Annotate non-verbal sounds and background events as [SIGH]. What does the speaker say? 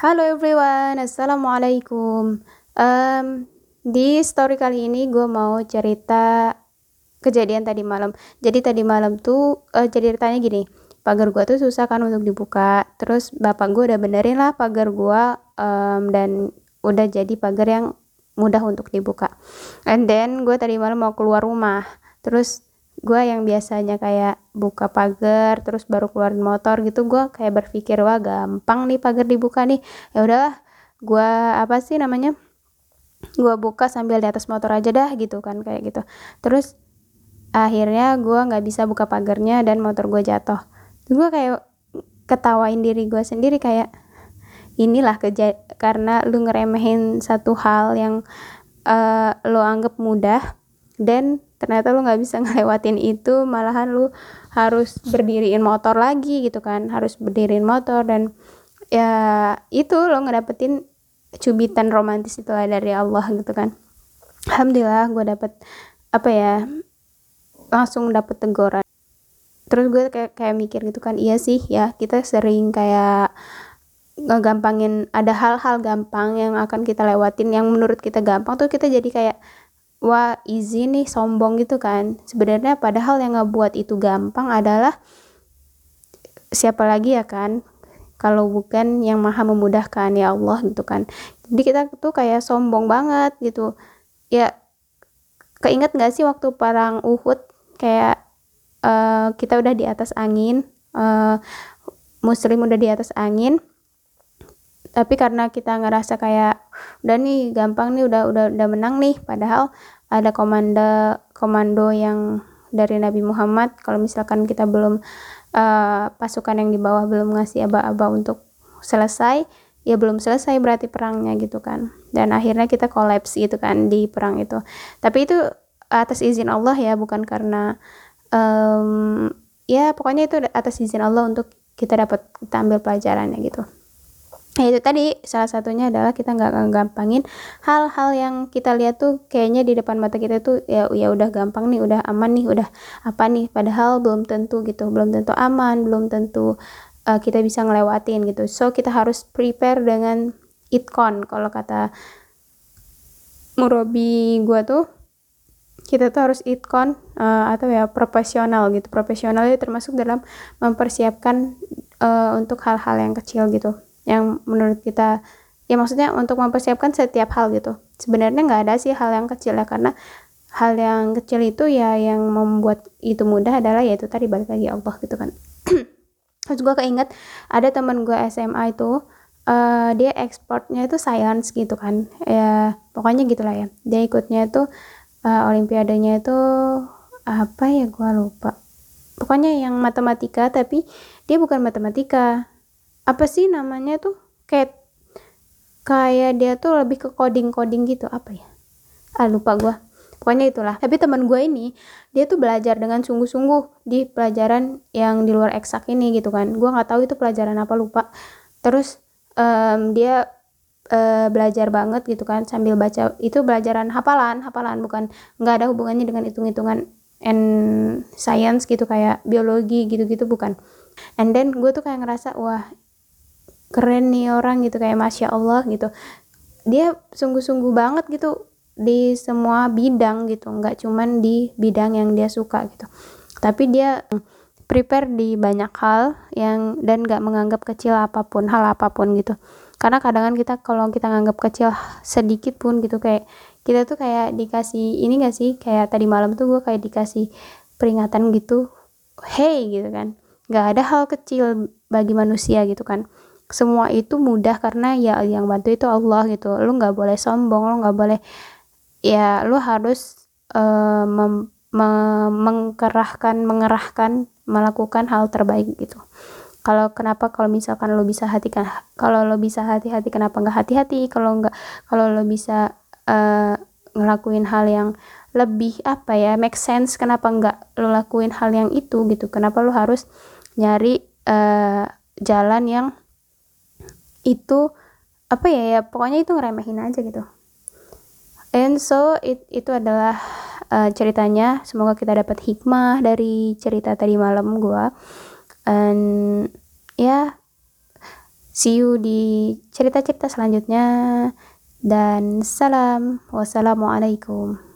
Halo everyone, assalamualaikum. Um, di story kali ini gue mau cerita kejadian tadi malam. Jadi tadi malam tuh uh, ceritanya gini, pagar gue tuh susah kan untuk dibuka. Terus bapak gue udah benerin lah pagar gue um, dan udah jadi pagar yang mudah untuk dibuka. And then gue tadi malam mau keluar rumah. Terus gue yang biasanya kayak buka pagar terus baru keluarin motor gitu gue kayak berpikir wah gampang nih pagar dibuka nih. Ya udahlah gue apa sih namanya gue buka sambil di atas motor aja dah gitu kan kayak gitu. Terus akhirnya gue nggak bisa buka pagarnya dan motor gue jatuh. Gue kayak ketawain diri gue sendiri kayak inilah kerja karena lu ngeremehin satu hal yang uh, lo anggap mudah dan ternyata lu nggak bisa [LAUGHS] ngelewatin itu malahan lu harus berdiriin motor lagi gitu kan harus berdiriin motor. Dan ya itu lo ngedapetin cubitan romantis itu lah dari Allah gitu kan. Alhamdulillah gue dapet apa ya langsung dapet teguran. Terus gue kayak kayak mikir gitu kan iya sih ya kita sering kayak ngegampangin ada hal-hal gampang yang akan kita lewatin yang menurut kita gampang tuh kita jadi kayak wah easy nih sombong gitu kan. Sebenarnya padahal yang ngebuat itu gampang adalah siapa lagi ya kan? Kalau bukan yang maha memudahkan ya Allah gitu kan. Jadi kita tuh kayak sombong banget gitu. Ya keinget gak sih waktu perang Uhud? Kayak uh, kita udah di atas angin uh, muslim udah di atas angin tapi karena kita ngerasa kayak udah nih gampang nih udah udah udah menang nih. Padahal ada komando komando yang dari Nabi Muhammad. Kalau misalkan kita belum uh, pasukan yang di bawah belum ngasih aba-aba untuk selesai ya belum selesai berarti perangnya gitu kan. Dan akhirnya kita kolaps gitu kan di perang itu. Tapi itu atas izin Allah ya bukan karena um, ya pokoknya itu atas izin Allah untuk kita dapat kita ambil pelajarannya gitu Nah itu tadi salah satunya adalah kita nggak gampangin hal-hal yang kita lihat tuh kayaknya di depan mata kita tuh ya ya udah gampang nih, udah aman nih, udah apa nih. Padahal belum tentu gitu, belum tentu aman, belum tentu uh, kita bisa ngelewatin gitu. So kita harus prepare dengan itkon kalau kata murabi gua tuh kita tuh harus itkon uh, atau ya profesional gitu. Profesional itu termasuk dalam mempersiapkan uh, untuk hal-hal yang kecil gitu yang menurut kita ya maksudnya untuk mempersiapkan setiap hal gitu. Sebenarnya nggak ada sih hal yang kecil ya karena hal yang kecil itu ya yang membuat itu mudah adalah yaitu tadi balik lagi Allah gitu kan. [CLEARS THROAT] Terus gue keinget ada teman gue SMA itu uh, dia ekspornya itu science gitu kan. Ya pokoknya gitulah ya. Dia ikutnya itu uh, olimpiadanya itu apa ya gue lupa. Pokoknya yang matematika tapi dia bukan matematika apa sih namanya tuh? Kayak kayak dia tuh lebih ke coding coding gitu apa ya? Ah lupa gue pokoknya itulah. Tapi teman gue ini dia tuh belajar dengan sungguh-sungguh di pelajaran yang di luar eksak ini gitu kan. Gue nggak tahu itu pelajaran apa lupa. Terus um, dia uh, belajar banget gitu kan sambil baca. Itu belajaran hafalan hafalan bukan. Nggak ada hubungannya dengan hitung-hitungan and science gitu kayak biologi gitu-gitu bukan. And then gue tuh kayak ngerasa wah keren nih orang gitu kayak masya Allah gitu. Dia sungguh-sungguh banget gitu di semua bidang gitu nggak cuman di bidang yang dia suka gitu. Tapi dia prepare di banyak hal yang dan nggak menganggap kecil apa pun hal apa pun gitu. Karena kadang kita kalau kita nganggap kecil sedikit pun gitu kayak kita tuh kayak dikasih ini gak sih kayak tadi malam tuh gue kayak dikasih peringatan gitu hey gitu kan. Nggak ada hal kecil bagi manusia gitu kan semua itu mudah karena ya yang bantu itu Allah gitu. Lu nggak boleh sombong lu nggak boleh ya lu harus uh, mem, me, mengkerahkan mengerahkan melakukan hal terbaik gitu. Kalau kenapa? Kalau misalkan lo bisa hati kan kalau lo bisa hati-hati kenapa nggak hati-hati? Kalau nggak kalau lo bisa uh, ngelakuin hal yang lebih apa ya make sense kenapa nggak lo lakuin hal yang itu gitu? Kenapa lo harus nyari uh, jalan yang itu apa ya ya pokoknya itu ngeremehin aja gitu. And so it, itu adalah uh, ceritanya. Semoga kita dapat hikmah dari cerita tadi malam gue and ya see you di cerita-cerita selanjutnya. Dan salam. Wassalamualaikum